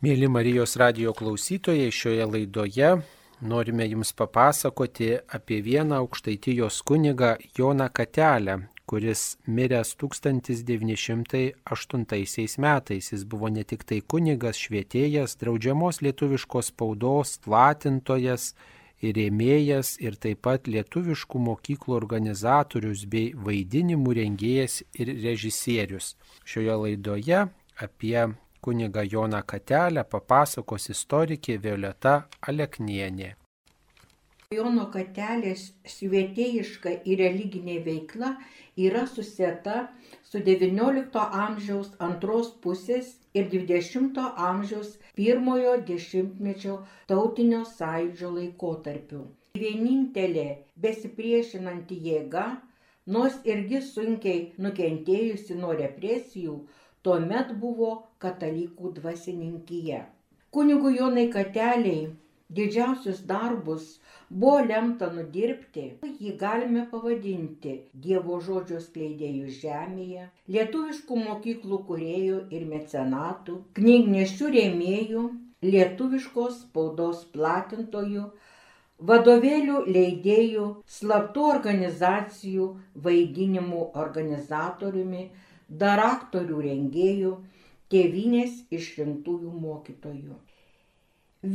Mėly Marijos radio klausytojai, šioje laidoje norime Jums papasakoti apie vieną aukštaitijos kunigą Joną Katelę, kuris miręs 1908 metais. Jis buvo ne tik tai kunigas, švietėjas, draudžiamos lietuviškos spaudos, platintojas ir rėmėjas ir taip pat lietuviškų mokyklų organizatorius bei vaidinimų rengėjas ir režisierius. Šioje laidoje apie kunigą Joną Katelę papasakos istorikė Violeta Aleknienė. Jono Katelės švietėjiška ir religinė veikla yra susieta su XIX amžiaus antros pusės ir XX amžiaus pirmojo dešimtmečio tautinio sąjūdžio laikotarpiu. Vienintelė besipriešinanti jėga, nors irgi sunkiai nukentėjusi nuo represijų, tuomet buvo katalikų dvasininkija. Kunigų Jonai Kateliai didžiausius darbus buvo lemta nudirbti, jį galime pavadinti Dievo žodžio skleidėjų žemėje, lietuviškų mokyklų kuriejų ir mecenatų, knygnešių rėmėjų, lietuviškos spaudos platintojų, vadovėlių leidėjų, slaptų organizacijų, vaidinimų organizatoriumi, dar aktorių rengėjų, tėvinės išrinktųjų mokytojų.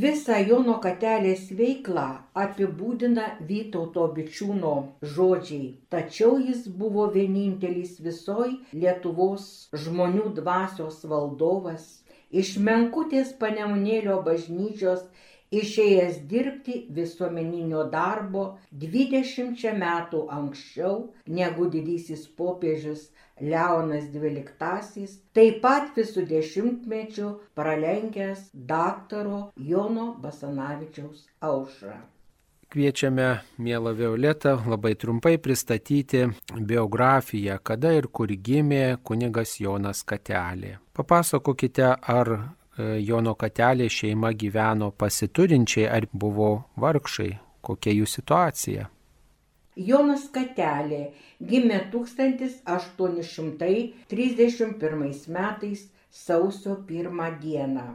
Visą Jono Katelės veiklą apibūdina Vytauto bičiūno žodžiai, tačiau jis buvo vienintelis visoj Lietuvos žmonių dvasios valdovas, iš menkutės panemunėlio bažnyčios išėjęs dirbti visuomeninio darbo 20 metų anksčiau negu didysis popiežius Leonas XII, taip pat visų dešimtmečių pralenkęs daktaro Jono Basanavičiaus aušrą. Kviečiame, mėla Violeta, labai trumpai pristatyti biografiją, kada ir kur gimė kunigas Jonas Katelė. Papasakokite, ar Jono Katelė šeima gyveno pasiturinčiai, ar buvo vargšai, kokia jų situacija. Jonas Katelė gimė 1831 metais sausio 1 dieną,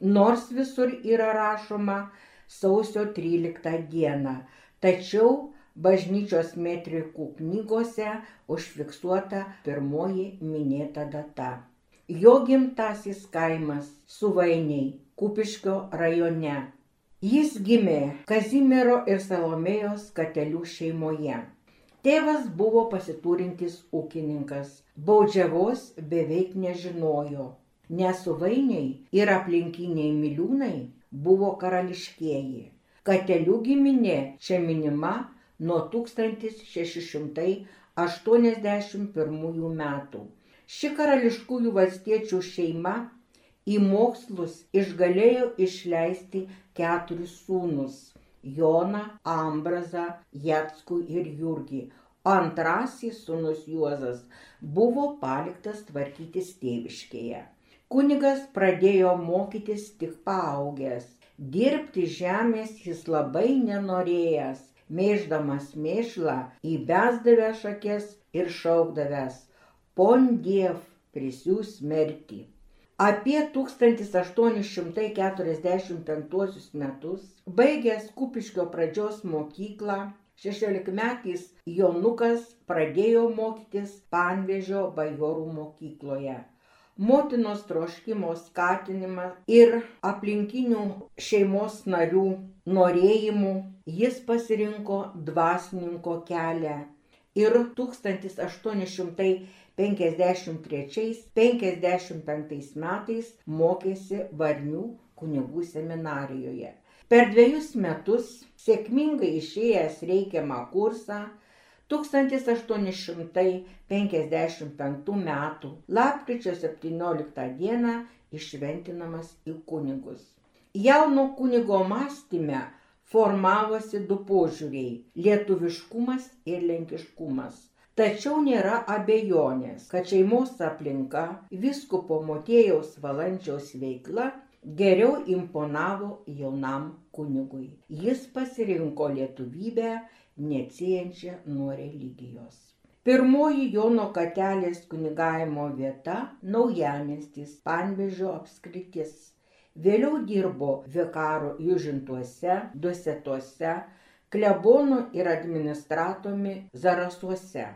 nors visur yra rašoma sausio 13 dieną, tačiau bažnyčios metrikų knygose užfiksuota pirmoji minėta data. Jo gimtasis kaimas Suvainiai, Kupiškio rajone Jis gimė Kazimiero ir Salomėjos katelių šeimoje. Tėvas buvo pasiturintis ūkininkas, baudžiavos beveik nežinojo, nes suvainiai ir aplinkiniai miliūnai buvo karališkieji. Katelių giminė čia minima nuo 1681 metų. Ši karališkųjų valstiečių šeima į mokslus išgalėjo išleisti keturis sūnus - Joną, Ambrazą, Jetskų ir Jurgį. Antrasis sūnus Juozas buvo paliktas tvarkytis tėviškėje. Kunigas pradėjo mokytis tik paaugęs. Dirbti žemės jis labai nenorėjęs, mėždamas mėšlą įbesdavę šakės ir šaukdavęs, pon diev prisiūs mirtį. Apie 1845 metus, baigęs Kupiškio pradžios mokyklą, 16-metis Jonukas pradėjo mokytis Panvežio bajorų mokykloje. Motinos troškimo skatinimas ir aplinkinių šeimos narių norėjimų jis pasirinko dvasininko kelią ir 1800 53-55 metais mokėsi Varnių kunigų seminarijoje. Per dviejus metus sėkmingai išėjęs reikiamą kursą 1855 m. lapkričio 17 d. išventinamas į kunigus. Jauno kunigo mąstyme formavosi du požiūriai - lietuviškumas ir lenkiškumas. Tačiau nėra abejonės, kad šeimos aplinka, viskupo motėjaus valančiaus veikla geriau imponavo jaunam kunigui. Jis pasirinko lietuvybę, neatsiejančią nuo religijos. Pirmoji Jono katelės kunigavimo vieta - naujamestis, Panvežio apskritis. Vėliau dirbo vikaru Južintuose, Dusetuose, klebonų ir administratoriumi Zarasuose.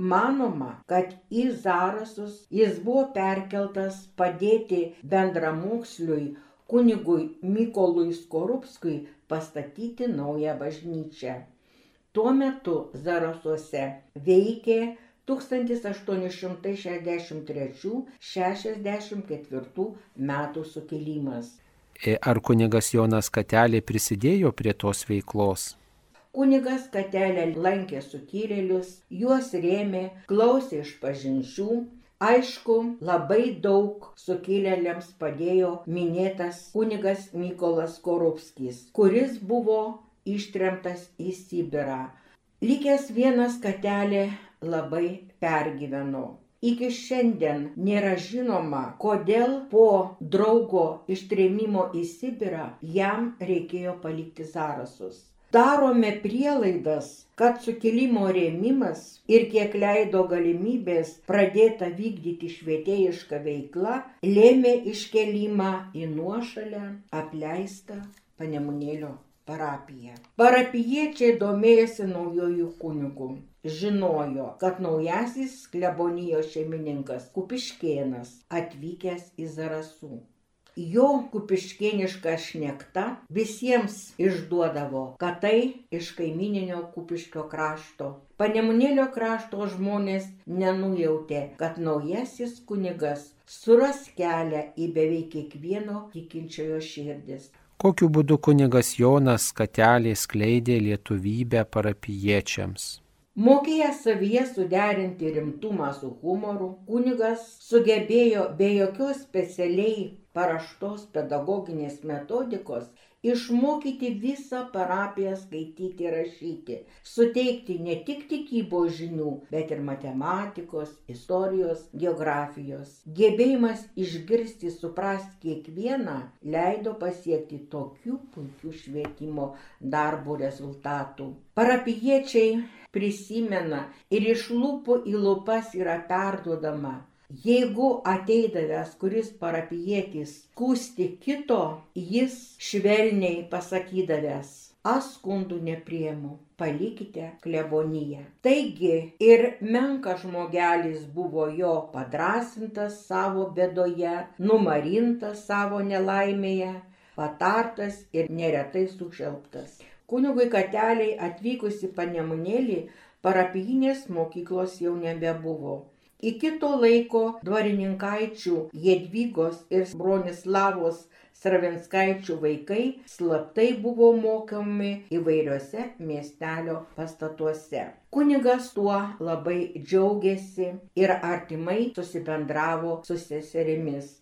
Manoma, kad į Zarasus jis buvo perkeltas padėti bendramoksliui kunigui Mykolui Skorupskui pastatyti naują bažnyčią. Tuo metu Zarasuose veikė 1863-64 metų sukilimas. E, ar kunigas Jonas Katelė prisidėjo prie tos veiklos? Kunigas Katelė lankė sukilėlius, juos rėmė, klausė iš pažinčių. Aišku, labai daug sukilėliams padėjo minėtas kunigas Mykolas Korupskis, kuris buvo ištremtas į Sibirą. Likęs vienas katelė labai pergyveno. Iki šiandien nėra žinoma, kodėl po draugo ištrėmimo į Sibirą jam reikėjo palikti Zarasus darome prielaidas kad sukilimo rėmimas ir kiek leido galimybės pradėta vykdyti švietėjiška veikla lėmė iškelimą į nuošalę apleistą panemunėlio parapiją. Parapiečiai domėjosi naujojų kunigų. Žinojo, kad naujasis klebonijos šeimininkas Kupiškėnas atvykęs į Zarasų jo kupiškėniška šnekta visiems išduodavo, kad tai iš kaimininio kupiškio krašto. Panemunėlio krašto žmonės nenujautė, kad naujasis kunigas suras kelią į beveik kiekvieno tikinčiojo širdis. Kokiu būdu kunigas Jonas Katelė skleidė lietuvybę parapiečiams? Mokėjęs savyje suderinti rimtumą su humoru, kunigas sugebėjo be jokios specialiai paraštos pedagoginės metodikos išmokyti visą parapiją skaityti ir rašyti, suteikti ne tik tikybos žinių, bet ir matematikos, istorijos, geografijos. Gebėjimas išgirsti, suprasti kiekvieną leido pasiekti tokių puikių švietimo darbo rezultatų. Parapiečiai prisimena ir iš lūpų į lūpas yra perduodama Jeigu ateidavęs kuris parapietis skūsti kito, jis švelniai pasakydavęs, aš skundų nepriemu, palikite kleboniją. Taigi ir menkas žmogelis buvo jo padrasintas savo bedoje, numarintas savo nelaimėje, patartas ir neretai sušelptas. Kunigui kateliai atvykusi panemunėlį, parapijinės mokyklos jau nebebuvo. Iki to laiko dvarininkaičių Jedvygos ir Bronislavos Stravenskaičių vaikai slaptai buvo mokomi įvairiose miestelio pastatuose. Kunigas tuo labai džiaugiasi ir artimai susibendravo su seserimis.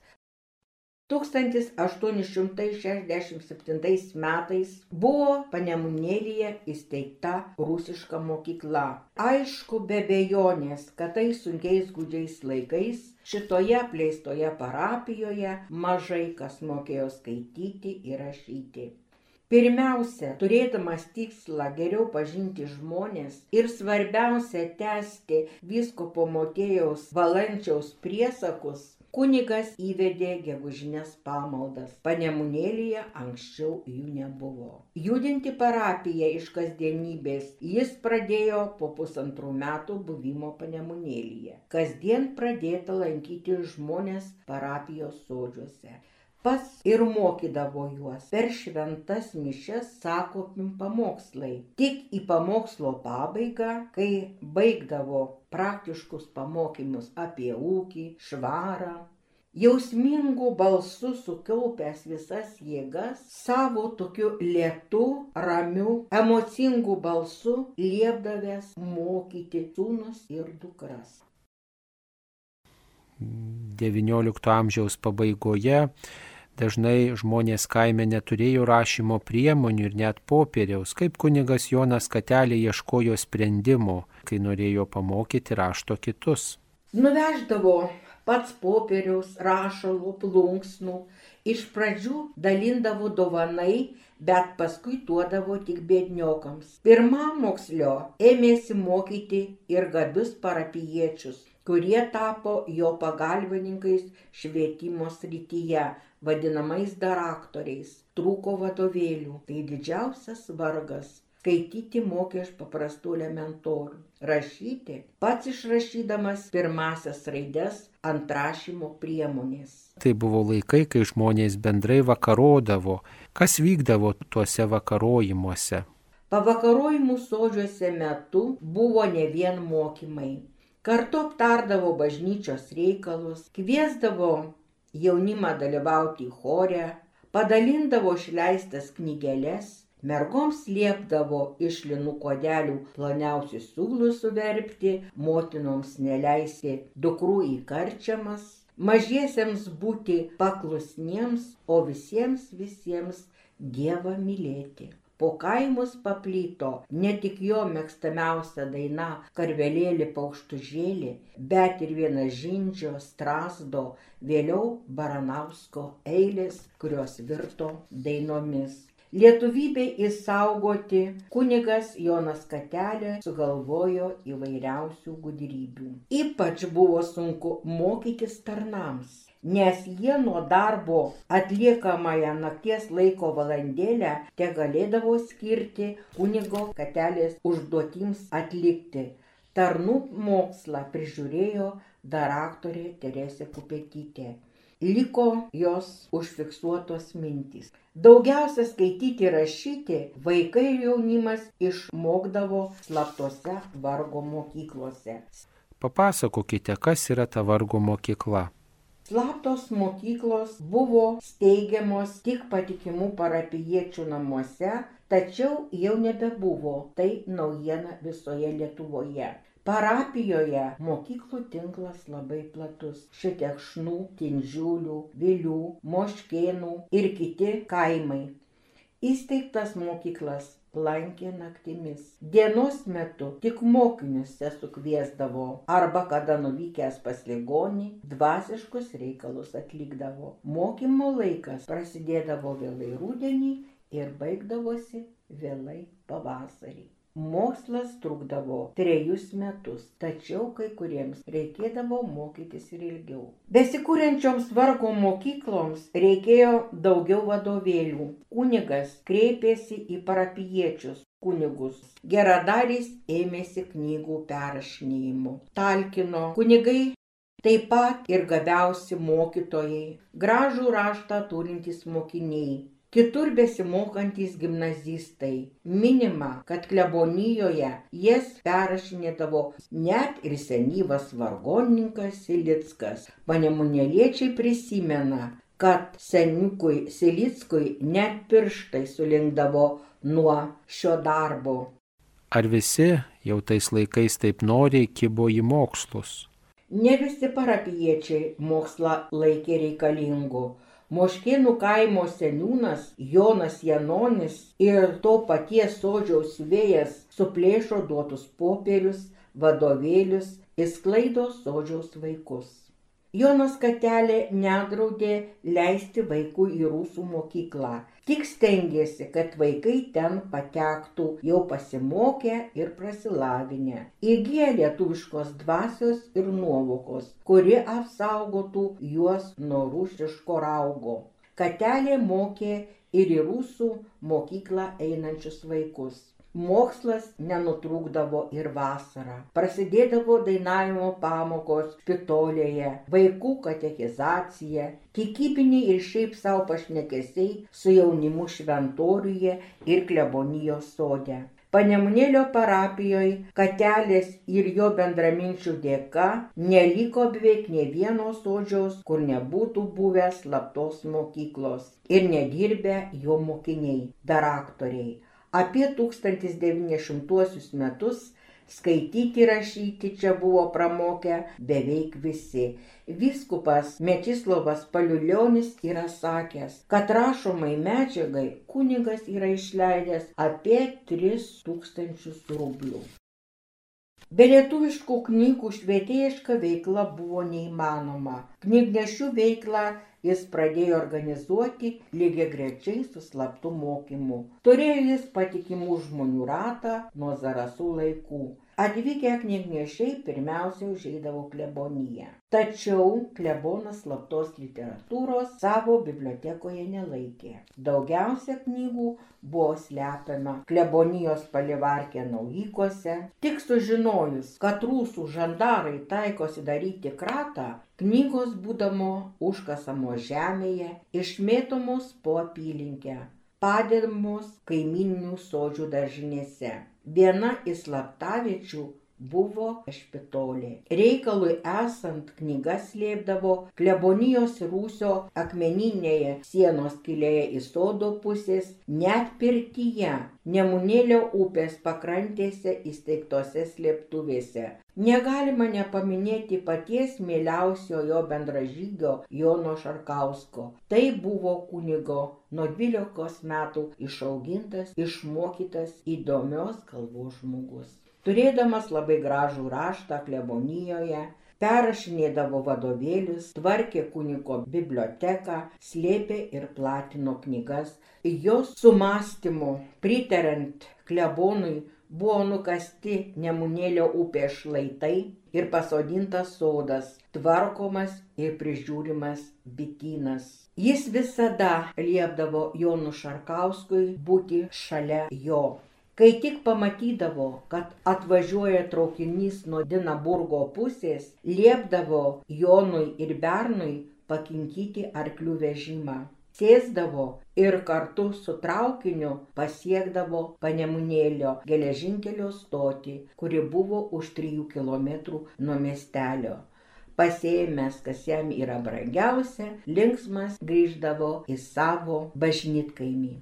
1867 metais buvo Panemunėlyje įsteigta rusiška mokykla. Aišku, be bejonės, kad tai sunkiais gudžiais laikais šitoje apleistoje parapijoje mažai kas mokėjo skaityti ir rašyti. Pirmiausia, turėdamas tikslą geriau pažinti žmonės ir svarbiausia tęsti visko po motėjaus valančiaus priesakus, kunigas įvedė gegužinės pamaldas. Panemunėlyje anksčiau jų nebuvo. Judinti parapiją iš kasdienybės jis pradėjo po pusantrų metų buvimo panemunėlyje. Kasdien pradėta lankyti žmonės parapijos sodžiuose pats ir mokydavo juos. Per šventas mišes sakomi pamokslai. Tik į pamokslo pabaigą, kai baigdavo praktiškus pamokymus apie ūkį, švarą, jausmingu balsu sukaupęs visas jėgas, savo tokiu lietu, ramiu, emocingu balsu liepdavęs mokyti sūnus ir dukras. XIX amžiaus pabaigoje dažnai žmonės kaime neturėjo rašymo priemonių ir net popieriaus, kaip kunigas Jonas Katelė ieškojo sprendimo, kai norėjo pamokyti rašto kitus. Nuveždavo pats popieriaus, rašalų, plunksnų. Iš pradžių dalindavo dovanai, bet paskui duodavo tik bėdniokams. Pirmam mokslio ėmėsi mokyti ir gabius parapiečius, kurie tapo jo pagalbininkais švietimo srityje, vadinamais daraktoriais. Trūko vadovėlių. Tai didžiausias vargas. Skaityti mokė iš paprastų elementorių. Rašyti pats išrašydamas pirmasias raides ant rašymo priemonės. Tai buvo laikai, kai žmonės bendrai vakarodavo. Kas vykdavo tuose vakarojimuose? Pavakarojimų sodžiuose metu buvo ne vien mokymai. Kartu aptardavo bažnyčios reikalus, kviesdavo jaunimą dalyvauti chore, padalindavo išleistas knygelės, mergoms liepdavo iš linų kodelių ploniausius siūlus suverpti, motinoms neleisti dukrų į karčiamas, mažiesiems būti paklusniems, o visiems visiems Dievą mylėti po kaimus paplyto ne tik jo mėgstamiausia daina karvelėlį paukštužėlį, bet ir vienažindžio strasdo, vėliau Baranausko eilės, kurios virto dainomis. Lietuvybei įsaugoti kunigas Jonas Katelė sugalvojo įvairiausių gudrybių. Ypač buvo sunku mokytis tarnams nes jie nuo darbo atliekamąją nakties laiko valandėlę te galėdavo skirti kunigo katelės užduotims atlikti. Tarnų mokslą prižiūrėjo daraktorė Teresė Kupetytė. Liko jos užfiksuotos mintys. Daugiausia skaityti ir rašyti vaikai ir jaunimas išmokdavo slaptose vargo mokyklose. Papasakokite, kas yra ta vargo mokykla. Slaptos mokyklos buvo steigiamos tik patikimų parapiečių namuose, tačiau jau nebebuvo. Tai naujiena visoje Lietuvoje. Parapijoje mokyklų tinklas labai platus. Šitekšnų, Tinžiulių, Vilių, Moškėnų ir kiti kaimai. Įsteigtas mokyklas lankė naktimis. Dienos metu tik mokinius sesukviesdavo arba kada nuvykęs pas ligonį dvasiškus reikalus atlikdavo. Mokymo laikas prasidėdavo vėlai rudenį ir baigdavosi vėlai pavasarį. Mokslas trukdavo trejus metus, tačiau kai kuriems reikėdavo mokytis ir ilgiau. Besikūrenčioms vargo mokykloms reikėjo daugiau vadovėlių. Kunigas kreipėsi į parapiečius kunigus. Geradaris ėmėsi knygų perrašinėjimų. Talkino kunigai taip pat ir gabiausi mokytojai, gražų raštą turintys mokiniai kitur besimokantys gimnazistai. Minima, kad klebonijoje jas perrašinėdavo net ir senyvas vargonininkas Silickas. Panemunėliečiai prisimena, kad seniukui Silickui net pirštai sulinkdavo nuo šio darbo. Ar visi jau tais laikais taip noriai kibo į mokslus? Ne visi parapiečiai mokslą laikė reikalingu Moškėnų kaimo seniūnas Jonas Janonis ir to paties sodžiaus vėjas suplėšo duotus popierius, vadovėlius, įsklaido sodžiaus vaikus. Jonas Katelė nedraudė leisti vaikų į rusų mokyklą, tik stengėsi, kad vaikai ten patektų jau pasimokę ir prasilavinę, įgyję lietuviškos dvasios ir nuovokos, kuri apsaugotų juos nuo rusiško raugo. Katelė mokė ir į rusų mokyklą einančius vaikus. Mokslas nenutrūkdavo ir vasarą. Prasidėdavo dainavimo pamokos špitolėje, vaikų katechizacija, tikybiniai ir šiaip savo pašnekesiai su jaunimu šventoriuje ir klebonijos sode. Panemunėlio parapijoje katelės ir jo bendraminčių dėka neliko beveik ne vienos sodžiaus, kur nebūtų buvęs slaptos mokyklos ir nedirbę jo mokiniai, daraktoriai Apie 1900 metus skaityti rašyti čia buvo pramokę beveik visi. Viskupas Mečislovas Paliulionis yra sakęs, kad rašomai medžiagai kunigas yra išleidęs apie 3000 rublių. Be lietuviškų knygų švietėjiška veikla buvo neįmanoma. Knygnešių veiklą jis pradėjo organizuoti lygiai grečiai su slaptu mokymu. Turėjo jis patikimų žmonių ratą nuo zarasų laikų. Atvykę knygnešiai pirmiausia užeidavo kleboniją. Tačiau klebonas slaptos literatūros savo bibliotekoje nelaikė. Daugiausia knygų buvo slepiama klebonijos palivarkė naujykose. Tik sužinojus, kad rusų žandarai taikosi daryti kratą, knygos būdamo užkasamos žemėje, išmėtomos po apylinkę, padedamos kaimininių sodžių daržinėse. Viena iš slaptaviečių buvo špitolė. Reikalui esant knygas slėpdavo klebonijos rūsio akmeninėje sienos kilėje į sodo pusės, net pirtyje, Nemunėlio upės pakrantėse įsteigtose slėptuvėse. Negalima nepaminėti paties mieliausio jo bendražygio Jono Šarkausko. Tai buvo kunigo nuo 12 metų išaugintas, išmokytas įdomios kalbos žmogus. Turėdamas labai gražų raštą klebonijoje, perrašinėdavo vadovėlius, tvarkė kuniko biblioteką, slėpė ir platino knygas. Jos sumastymu, pritarant klebonui, buvo nukasti Nemunėlio upės šlaitai ir pasodintas sodas, tvarkomas ir prižiūrimas bitynas. Jis visada liepdavo Jonu Šarkauskui būti šalia jo. Kai tik pamatydavo, kad atvažiuoja traukinys nuo Dinaburgo pusės, liepdavo Jonui ir Bernui pakinkyti arklių vežimą. Sėsdavo ir kartu su traukiniu pasiekdavo Panemunėlio geležinkelio stotį, kuri buvo už 3 km nuo miestelio. Pasėmęs, kas jam yra brangiausia, linksmas grįždavo į savo bažnytkaimį.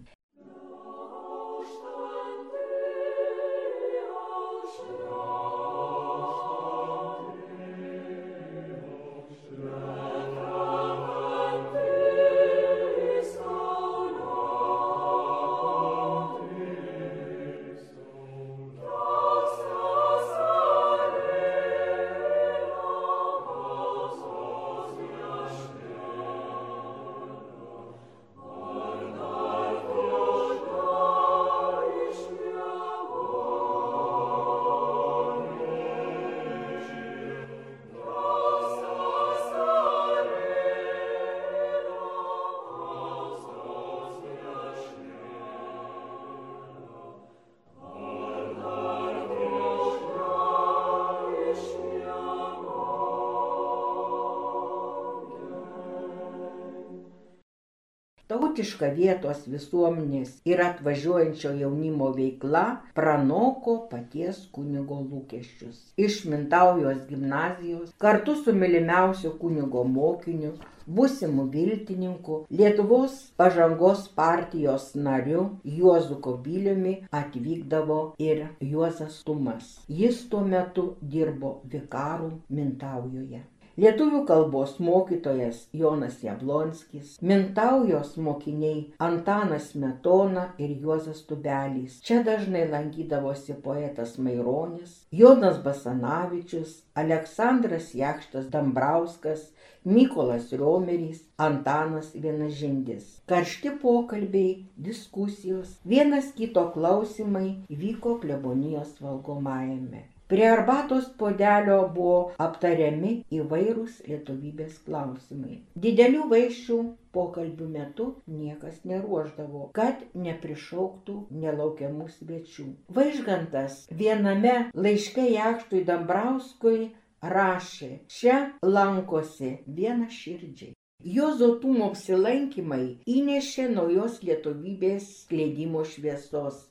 Tautiška vietos visuomenės ir atvažiuojančio jaunimo veikla pranoko paties kunigo lūkesčius. Iš Mintaujos gimnazijos kartu su mylimiausiu kunigo mokiniu, būsimu viltininku, Lietuvos pažangos partijos nariu Juozu Kobiliumi atvykdavo ir Juozas Tumas. Jis tuo metu dirbo vikarų Mintaujoje. Lietuvių kalbos mokytojas Jonas Jablonskis, Mintaujos mokiniai Antanas Metona ir Juozas Tubelys. Čia dažnai lankydavosi poetas Maironis, Jonas Basanavičius, Aleksandras Jakštas Dambrauskas, Mykolas Riomeris, Antanas Vienažindis. Karšti pokalbiai, diskusijos, vienas kito klausimai vyko klebonijos valgomajame. Prie arbatos podelio buvo aptariami įvairūs lietuvybės klausimai. Didelių vaišių pokalbių metu niekas neruoždavo, kad neprišauktų nelaukiamų svečių. Vaižgantas viename laiške Jakštui Dambrauskui rašė, čia lankosi viena širdžiai. Juozo Tumo apsilankymai įnešė naujos lietuvybės skleidimo šviesos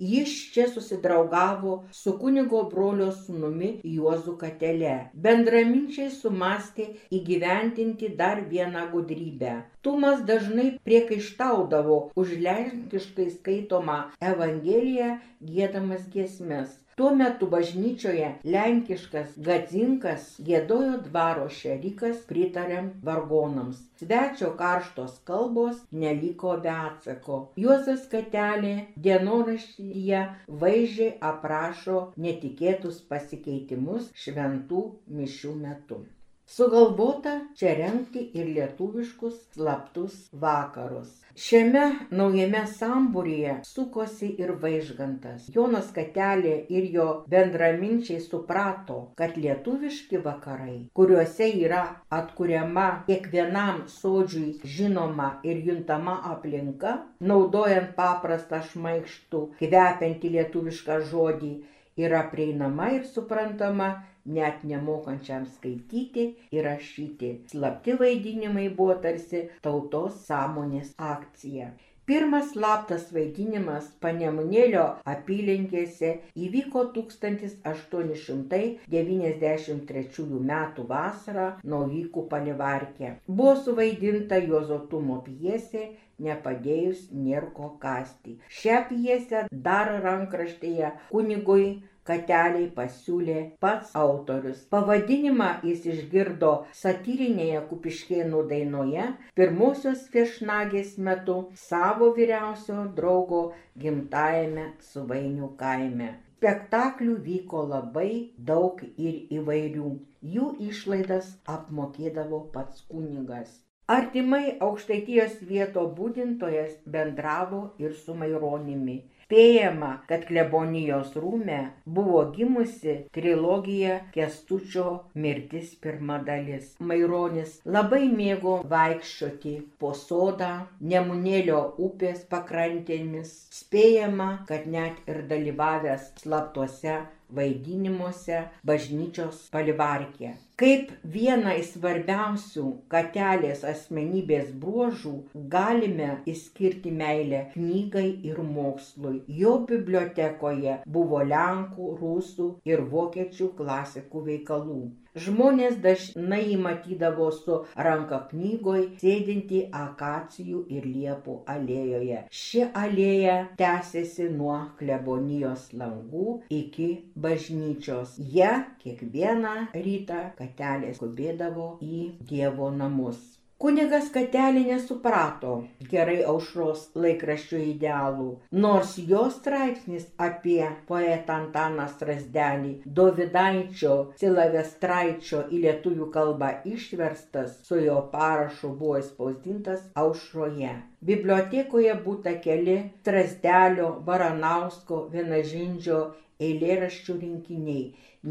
Jis čia susidraugavo su kunigo brolio sūnumi Juozu Katele. Bendraminčiai sumastė įgyventinti dar vieną gudrybę. Tumas dažnai priekaištaudavo už lenkiškai skaitomą Evangeliją gėdamas giesmes. Tuo metu bažnyčioje lenkiškas gadzinkas gėdojo dvaro šerikas pritariam vargonams. Svečio karštos kalbos neliko be atsako. Juozas Katelė dienoraštyje vaizdžiai aprašo netikėtus pasikeitimus šventų mišių metu. Sugalvota čia renkti ir lietuviškus slaptus vakarus. Šiame naujame sambūryje sukosi ir vaižgantas. Jonas Katelė ir jo bendraminčiai suprato, kad lietuviški vakarai, kuriuose yra atkuriama kiekvienam sodžiui žinoma ir juntama aplinka, naudojant paprastą šmaištų, kvepiantį lietuvišką žodį, yra prieinama ir suprantama net nemokančiam skaityti ir rašyti. Slapti vaidinimai buvo tarsi tautos sąmonės akcija. Pirmas slaptas vaidinimas Panemunėlio apylinkėse įvyko 1893 m. vasarą Nauvykų palivarkė. Buvo suvaidinta Jozotumo pjesė Nepadėjus nėrko kasti. Šią pjesę dar rankraštėje kunigui kateliai pasiūlė pats autorius. Pavadinimą jis išgirdo satyrinėje kupiškėnų dainoje pirmosios viešnagės metu savo vyriausio draugo gimtajame suvainių kaime. Spektaklių vyko labai daug ir įvairių. Jų išlaidas apmokėdavo pats kunigas. Artimai aukštaitijos vieto būdintojas bendravo ir su Maironimi spėjama kad klebonijos rūme buvo gimusi trilogija kęstučio mirtis pirma dalis. Maironis labai mėgo vaikščioti po sodą nemunėlio upės pakrantėmis. Spėjama kad net ir dalyvavęs slaptuose vaidinimuose bažnyčios palivarke. Kaip vieną iš svarbiausių katelės asmenybės bruožų galime įskirti meilę knygai ir mokslui. Jo bibliotekoje buvo lenkų, rusų ir vokiečių klasikų veikalų. Žmonės dažnai matydavo su ranka knygoj sėdinti akacijų ir liepų alėjoje. Ši alėja tęsiasi nuo klebonijos langų iki bažnyčios. Jie kiekvieną rytą katelės skubėdavo į Dievo namus. Kunigas Katelė nesuprato gerai aušros laikraščio idealų, nors jo straipsnis apie poetą Antaną Strasdelį, Dovidaičio Silavestraičio į lietuvių kalbą išverstas, su jo parašu buvo įspausdintas aušroje. Bibliotekoje būta keli Strasdelio, Baranausko, Vienažindžio eilėraščių rinkiniai,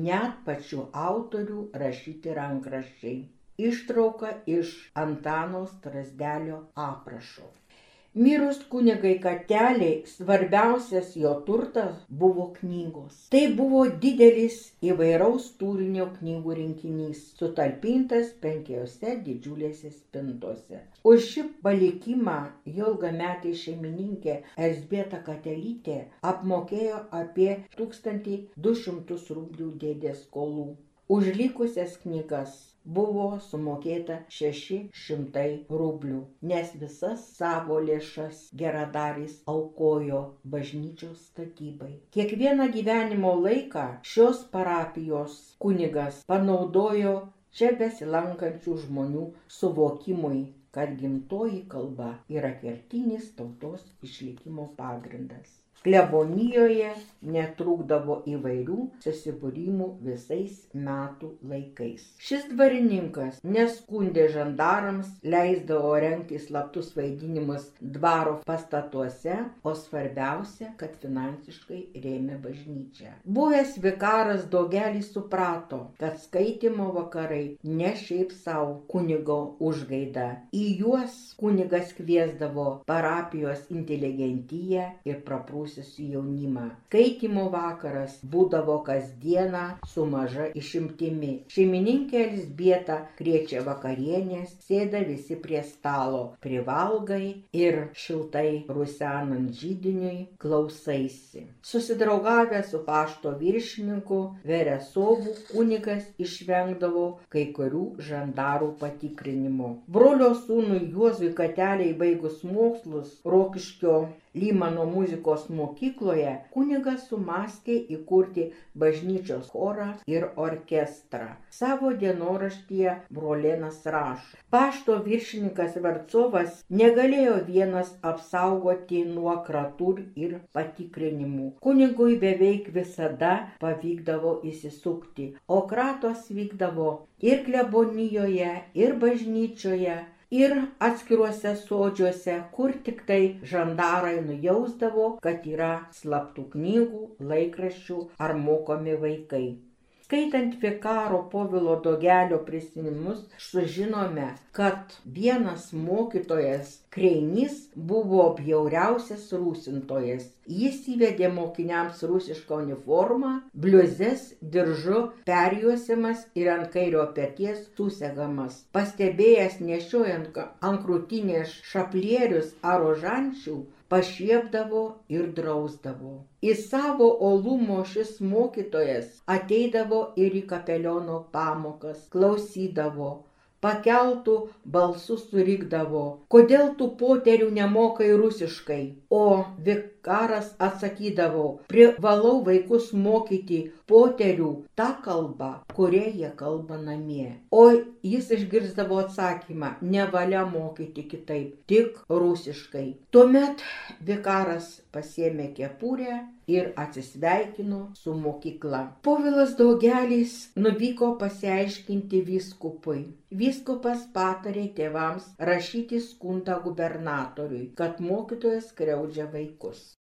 net pačių autorių rašyti rankraščiai ištrauka iš Antano Strasdelio aprašo. Mirus kunigai kateliai svarbiausias jo turtas buvo knygos. Tai buvo didelis įvairaus turinio knygų rinkinys, sutalpintas penkiose didžiulėse spintose. Už šį palikimą jo ilgametė šeimininkė Elsbieta Katelytė apmokėjo apie 1200 rublių dėdės skolų. Už likusias knygas buvo sumokėta šeši šimtai rublių nes visas savo lėšas geradaris aukojo bažnyčios statybai. Kiekvieną gyvenimo laiką šios parapijos kunigas panaudojo čia besilankančių žmonių suvokimui kad gimtoji kalba yra kertinis tautos išlikimo pagrindas klebonijoje netrūkdavo įvairių susibūrimų visais metų laikais. Šis dvarininkas neskundė žandarams, leisdavo rengti slaptus vaidinimus dvaro pastatuose, o svarbiausia, kad finansiškai rėmė bažnyčią. Buvęs vikaras daugelis suprato, kad skaitimo vakarai ne šiaip savo kunigo užgaida. Į juos kunigas kviesdavo parapijos inteligentiją ir praprūsę suaugusius jaunimą. Skaitimo vakaras būdavo kasdieną su maža išimtimi. Šeimininkė Elsbieta kriečia vakarienės, sėda visi prie stalo, privalgai ir šiltai rusenant žydiniui klausaisi. Susidraugavę su pašto viršininku Veresovų kunigas išvengdavo kai kurių žandarų patikrinimo. Brolio sūnui Juozui Kateliai baigus mokslus Rokiškio Lymano muzikos mokykloje kunigas sumastė įkurti bažnyčios chorą ir orkestrą. Savo dienoraštyje brolėnas rašo. Pašto viršininkas Vercovas negalėjo vienas apsaugoti nuo kratų ir patikrinimų. Kunigui beveik visada pavykdavo įsisukti, o kratos vykdavo ir klebonijoje, ir bažnyčioje, ir atskiruose sodžiuose, kur tik tai žandarai nujausdavo, kad yra slaptų knygų, laikraščių ar mokomi vaikai. Skaitant vikaro Povilo Dogelio prisiminimus, sužinome, kad vienas mokytojas Kreinys buvo bjauriausias rūsintojas. Jis įvedė mokiniams rusišką uniformą, bliuzes, diržu perjuosiamas ir ant kairio pėties susegamas. Pastebėjęs nešiojant ant krūtinės šaplierius ar ožančių, pašiepdavo ir drausdavo. Į savo olumo šis mokytojas ateidavo ir į kapeliono pamokas, klausydavo, pakeltų balsų surikdavo, kodėl tų poterių nemokai rusiškai. O vikaras atsakydavo, privalau vaikus mokyti poterių tą kalbą, kurie jie kalba namie. O jis išgirzdavo atsakymą, nevalia mokyti kitaip, tik rusiškai. Tuomet vikaras pasėmė kepurę ir atsisveikino su mokykla. Povilas Daugelis nuvyko pasiaiškinti vyskupui. Vyskupas patarė tėvams rašyti skundą gubernatoriui, kad mokytojas kreudžia vaikus.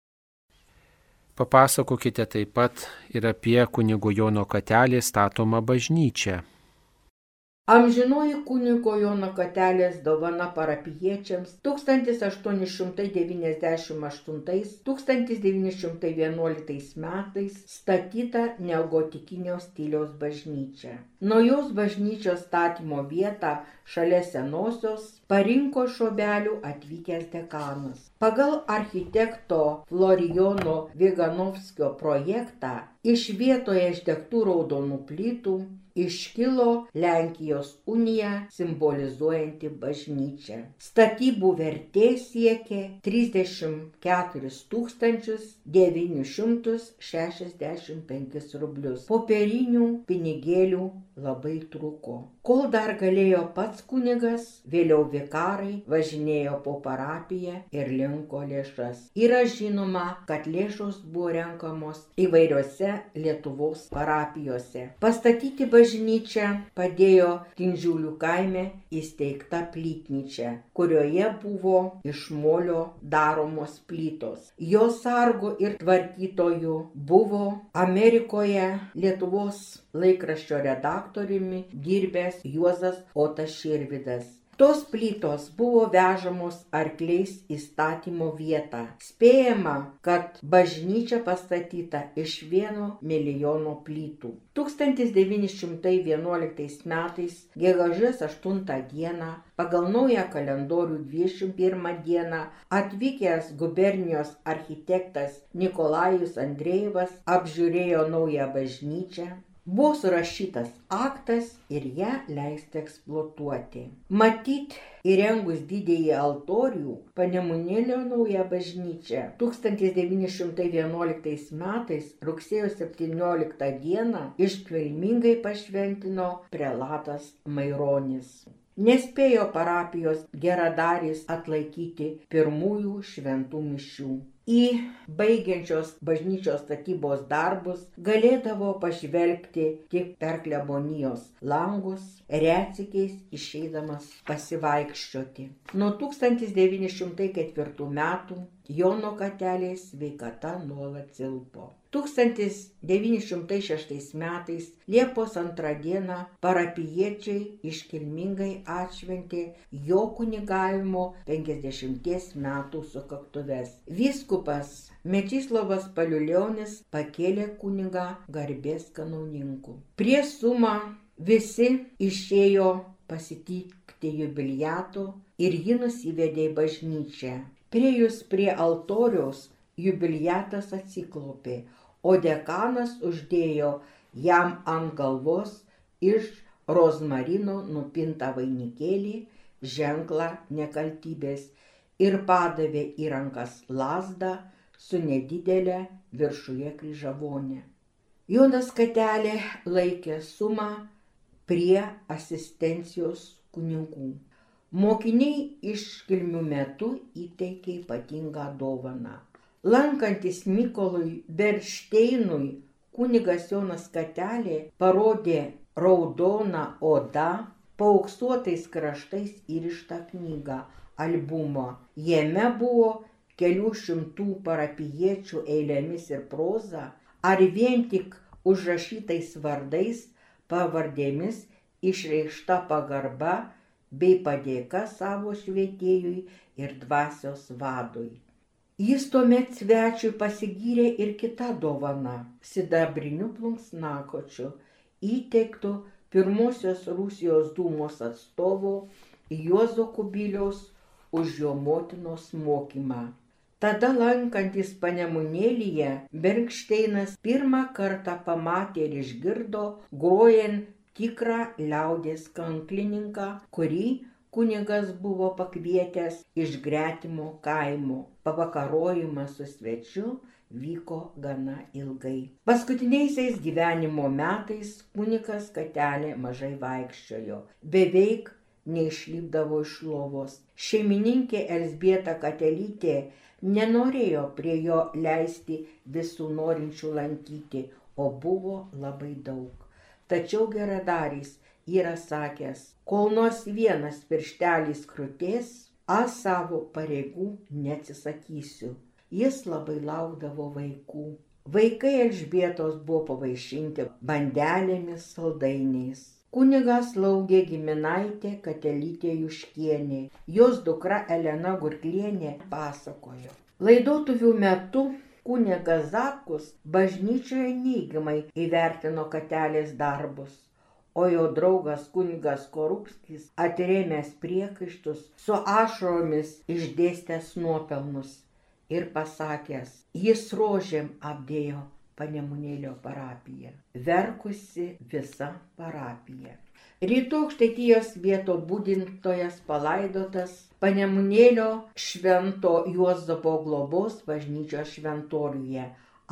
Papasakokite taip pat ir apie kunigo Jono katelį statomą bažnyčią. Amžinoji kunigo Jono Katelės dovana parapiečiams 1898-1911 metais statyta neogotikinio stiliaus bažnyčia. Nuo jos bažnyčios statymo vietą šalia senosios parinko šobelių atvykęs dekanas. Pagal architekto Florijono Viganovskio projektą iš vietoje išdegtų raudonų plytų iškilo Lenkijos unija simbolizuojanti bažnyčią. Statybų vertė siekė 34 965 rublius. Popierinių pinigėlių labai trūko. Kol dar galėjo pats kunigas, vėliau vikarai važinėjo po parapiją ir linko lėšas. Yra žinoma, kad lėšos buvo renkamos įvairiose Lietuvos parapijose. Pastatyti bažnyčią padėjo Tinžiulių kaime įsteigta plytnyčia, kurioje buvo iš molio daromos plytos. Jos sargo ir tvarkytojų buvo Amerikoje Lietuvos laikraščio redaktoriumi dirbęs Juozas Otas Širvidas. Tos plytos buvo vežamos arkliais į statymo vietą. Spėjama, kad bažnyčia pastatyta iš vieno milijono plytų. 1911 metais, gegužės 8 dieną, pagal naują kalendorių 21 dieną, atvykęs gubernijos architektas Nikolajus Andrejevas apžiūrėjo naują bažnyčią, Buvo surašytas aktas ir ją leista eksploatuoti. Matyt, įrengus didįjį altorių, Panemunėlio naują bažnyčią 1911 metais rugsėjo 17 dieną iškilmingai pašventino prelatas Maironis. Nespėjo parapijos geradaris atlaikyti pirmųjų šventų mišių į baigiančios bažnyčios statybos darbus galėdavo pažvelgti tik per klebonijos langus, retsykiais išeidamas pasivaikščioti. Nuo 1904 metų Jono katelės sveikata nuolat silpo. 1906 metais Liepos antrą dieną parapiečiai iškilmingai atšventė jo kunigavimo 50 metų sukaktuves. Vyskupas Mečislovas Paliulionis pakėlė kunigą garbės kanauninku. Prie sumą visi išėjo pasitikti jubiliato ir jį nusivedė į bažnyčią. Priejus prie altoriaus jubiliatas atsiklopė, o dekanas uždėjo jam ant galvos iš rozmarino nupintą vainikėlį ženklą nekaltybės ir padavė į rankas lasdą su nedidelė viršuje kryžavonė. Jonas Katelė laikė sumą prie asistencijos kunigų. Mokiniai iškilmių metu įteikė ypatingą dovaną. Lankantis Mykolui Beršteinui, kunigas Jonas Katelė parodė raudoną odą, paauksuotais kraštais įrištą knygą, albumą. Jame buvo kelių šimtų parapiečių eilėmis ir proza, ar vien tik užrašytais vardais, pavardėmis išreikšta pagarba bei padėka savo švietėjui ir dvasios vadui. Jis tuomet svečiui pasigyrė ir kitą dovaną - sidabriniu plunksnakočiu, įteiktų pirmosios Rusijos dūmos atstovo Juozo Kubiliaus už jo motinos mokymą. Tada lankantis panemunėlyje, Bergšteinas pirmą kartą pamatė ir išgirdo grojant tikrą liaudės kanklininką, kurį kunigas buvo pakvietęs iš gretimo kaimo. Pavakarojimas su svečiu vyko gana ilgai. Paskutiniaisiais gyvenimo metais kunikas katelė mažai vaikščiojo, beveik neišlipdavo iš lovos. Šeimininkė Elsbieta Katelytė nenorėjo prie jo leisti visų norinčių lankyti, o buvo labai daug. Tačiau geradarys yra sakęs, kol nors vienas pirštelis krūties, aš savo pareigų neatsisakysiu. Jis labai laukdavo vaikų. Vaikai Elžbietos buvo pavaišinti bandelėmis saldainiais. Kunigas laugė giminaitė Katelytė Juškienė. Jos dukra Elena Gurklienė pasakojo. Laidotuvių metu kunigas Zakus bažnyčioje neigiamai įvertino katelės darbus, o jo draugas kunigas Korupskis atrėmęs priekaištus su ašromis išdėstęs nuopelnus ir pasakęs, jis rožėm apdėjo panemunėlio parapiją, verkusi visa parapija. Rytų aukštaitijos vieto būdintojas palaidotas Panemunėlio švento Juozapo globos bažnyčios šventoriuje.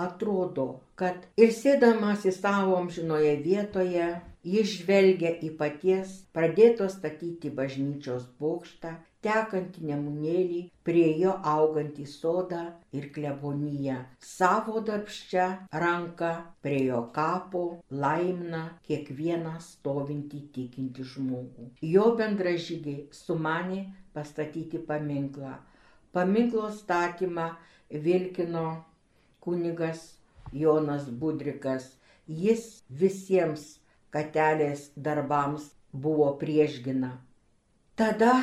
Atrodo, kad ir sėdamas į savo amžinoje vietoje, jis žvelgia į paties pradėto statyti bažnyčios bokštą tekantį nemunėlį, prie jo augantį sodą ir kleboniją. Savo darbščią ranką prie jo kapo laimina kiekvieną stovintį tikinti žmogų. Jo bendražygiai sumanė pastatyti paminklą. Paminklo statymą vilkino kunigas Jonas Budrikas. Jis visiems katelės darbams buvo priešgina. Tada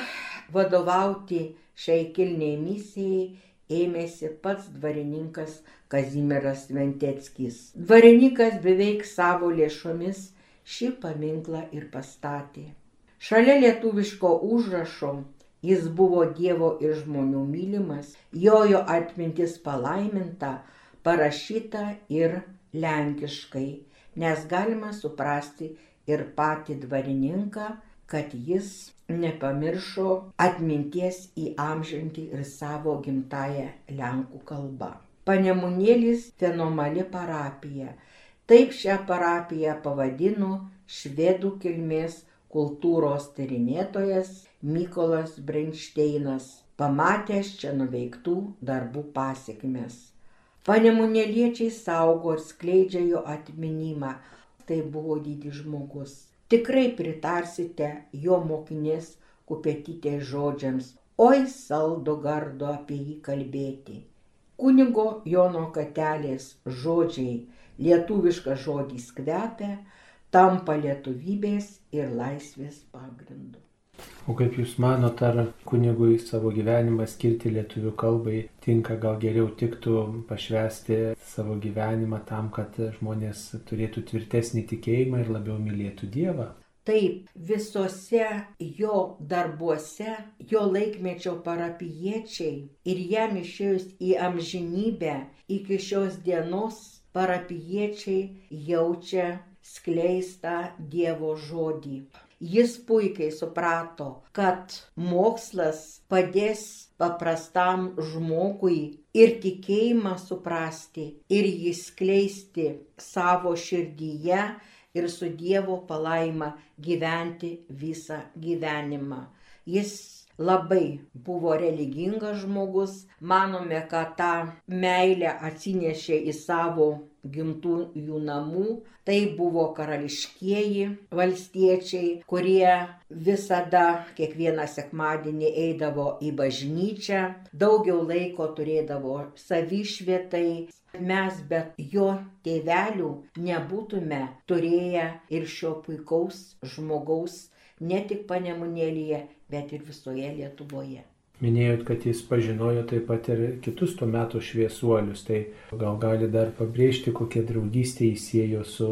vadovauti šiai kilniai misijai ėmėsi pats dvarininkas Kazimieras Venteckis. Dvarininkas beveik savo lėšomis šį paminklą ir pastatė. Šalia lietuviško užrašo jis buvo Dievo ir žmonių mylimas, jojo atmintis palaiminta, parašyta ir lenkiškai, nes galima suprasti ir patį dvarininką, kad jis nepamiršo atminties įamžinti ir savo gimtają lenkų kalbą. Panemunėlis fenomali parapija. Taip šią parapiją pavadino švedų kilmės kultūros tyrinėtojas Mykolas Brenšteinas, pamatęs čia nuveiktų darbų pasiekmes. Panemunėliečiai saugo ir skleidžia jo atminimą. Tai buvo didis žmogus tikrai pritarsite jo mokinės kupetytės žodžiams, oi saldo gardo apie jį kalbėti. Kunigo Jono Katelės žodžiai, lietuviškas žodis kvepia, tampa lietuvybės ir laisvės pagrindu. O kaip Jūs manote, ar kunigui savo gyvenimą skirti lietuvių kalbai tinka, gal geriau tiktų pašvesti savo gyvenimą tam, kad žmonės turėtų tvirtesnį tikėjimą ir labiau mylėtų Dievą? Taip, visose jo darbuose, jo laikmečio parapiečiai ir jam išėjus į amžinybę iki šios dienos parapiečiai jaučia skleistą Dievo žodį. Jis puikiai suprato, kad mokslas padės paprastam žmogui ir tikėjimą suprasti, ir jį skleisti savo širdyje ir su Dievo palaima gyventi visą gyvenimą. Jis labai buvo religingas žmogus, manome, kad tą meilę atsinešė į savo gimtųjų namų, tai buvo karališkieji valstiečiai, kurie visada kiekvieną sekmadienį eidavo į bažnyčią, daugiau laiko turėdavo savišvietai. Mes be jo tėvelių nebūtume turėję ir šio puikaus žmogaus ne tik panemunėlyje, bet ir visoje Lietuvoje. Minėjot, kad jis pažinojo taip pat ir kitus tuo metu šviesuolius, tai gal gali dar pabrėžti, kokie draugystė įsėjo su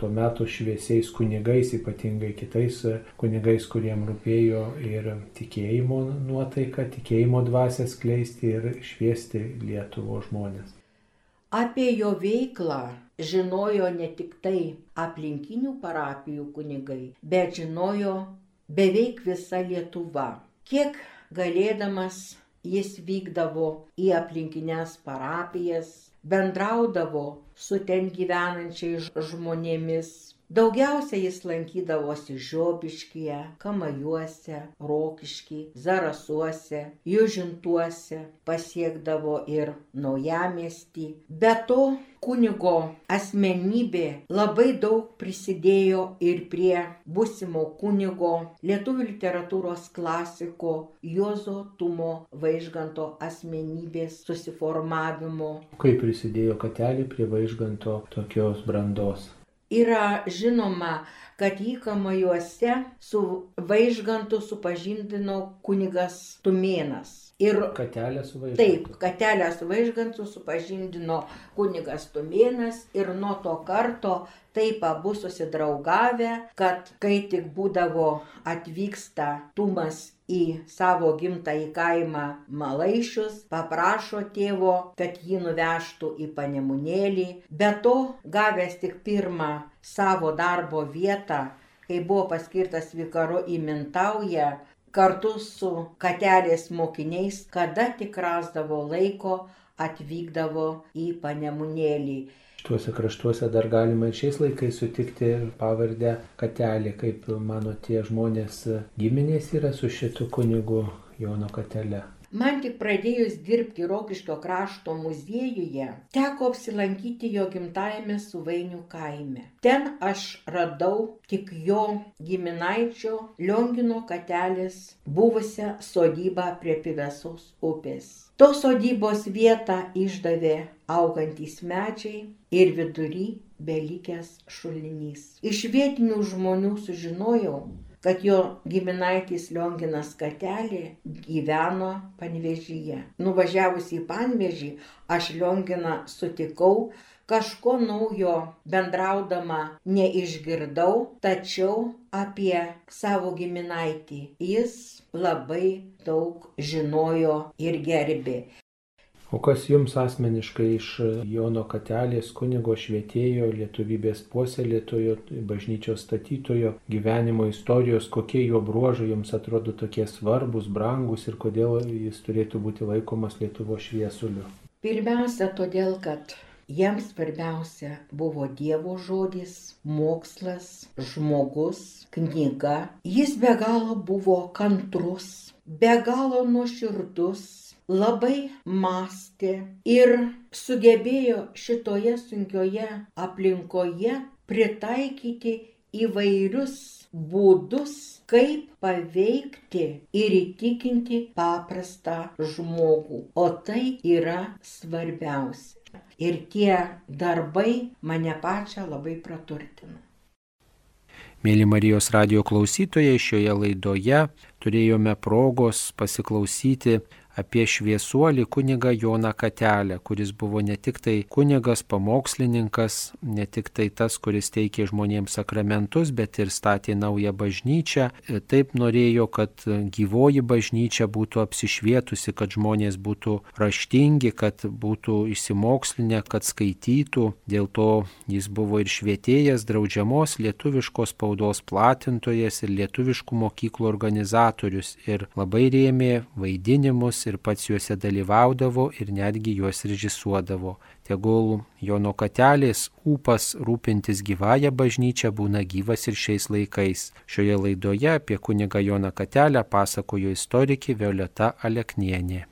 tuo metu šviesiais kunigais, ypatingai kitais kunigais, kuriem rūpėjo ir tikėjimo nuotaika, tikėjimo dvasę skleisti ir šviesti Lietuvo žmonės. Apie jo veiklą žinojo ne tik tai aplinkinių parapijų kunigai, bet žinojo beveik visa Lietuva. Kiek galėdamas jis vykdavo į aplinkines parapijas, bendraudavo su ten gyvenančiais žmonėmis, Daugiausia jis lankydavosi Žiobiškyje, Kamajuose, Rokišky, Zarasuose, Južintuose, pasiekdavo ir Naujamestį. Be to, kunigo asmenybė labai daug prisidėjo ir prie būsimo kunigo lietuvių literatūros klasiko Jozo Tumo Vaižganto asmenybės susiformavimo. Kaip prisidėjo katelį prie Vaižganto tokios brandos? Yra žinoma, kad jį kamajuose su vaižgantu supažindino kunigas Tumėnas. Ir katelę su vaižgantu. Taip, katelę su vaižgantu supažindino kunigas Tumėnas ir nuo to karto taip abu susidraugavę, kad kai tik būdavo atvyksta Tumas į savo gimtąjį kaimą Malaišius, paprašo tėvo, kad jį nuvežtų į panemunėlį. Be to, gavęs tik pirmą savo darbo vietą, kai buvo paskirtas vikaru į Mintaują, kartu su katelės mokiniais, kada tik rasdavo laiko, atvykdavo į panemunėlį. Tuose kraštuose dar galima ir šiais laikais sutikti pavardę Katelį, kaip mano tie žmonės giminės yra su šitu kunigu Jono Katele. Man tik pradėjus dirbti Rokiškio krašto muziejuje, teko apsilankyti jo gimtajame Suvainių kaime. Ten aš radau tik jo giminaičio Liongino katelės buvusią sodybą prie Pivesos upės. Tos sodybos vietą išdavė augantys medžiai ir vidury belikęs šulinys. Iš vietinių žmonių sužinojau, kad jo giminaitis Lionginas Katelė gyveno Panvežyje. Nuvažiavus į Panvežį, aš Lionginą sutikau, kažko naujo bendraudama neišgirdau, tačiau apie savo giminaitį jis labai daug žinojo ir gerbė. O kas jums asmeniškai iš Jono Katelės kunigo švietėjo, lietuvybės puoselėtojo, bažnyčios statytojo gyvenimo istorijos, kokie jo bruožai jums atrodo tokie svarbus, brangus ir kodėl jis turėtų būti laikomas Lietuvo šviesuliu? Pirmiausia, todėl, kad Jiems svarbiausia buvo Dievo žodis, mokslas, žmogus, knyga. Jis be galo buvo kantrus, be galo nuoširdus, labai mąstė ir sugebėjo šitoje sunkioje aplinkoje pritaikyti įvairius būdus, kaip paveikti ir įtikinti paprastą žmogų. O tai yra svarbiausia. Ir tie darbai mane pačią labai praturtina. Mėly Marijos radio klausytojai, šioje laidoje turėjome progos pasiklausyti apie šviesuolį kunigą Joną Katelę, kuris buvo ne tik tai kunigas, pamokslininkas, ne tik tai tas, kuris teikė žmonėms sakramentus, bet ir statė naują bažnyčią. Taip norėjo, kad gyvoji bažnyčia būtų apsišvietusi, kad žmonės būtų raštingi, kad būtų išsimokslinę, kad skaitytų. Dėl to jis buvo ir švietėjas, draudžiamos lietuviškos spaudos platintojas ir lietuviškų mokyklų organizatorius. Ir labai rėmė vaidinimus ir pats juose dalyvaudavo ir netgi juos režisuodavo. Tegul Jono Katelės ūpas rūpintis gyvąją bažnyčią būna gyvas ir šiais laikais. Šioje laidoje apie kunigą Joną Katelę pasakojo istorikė Violeta Aleknienė.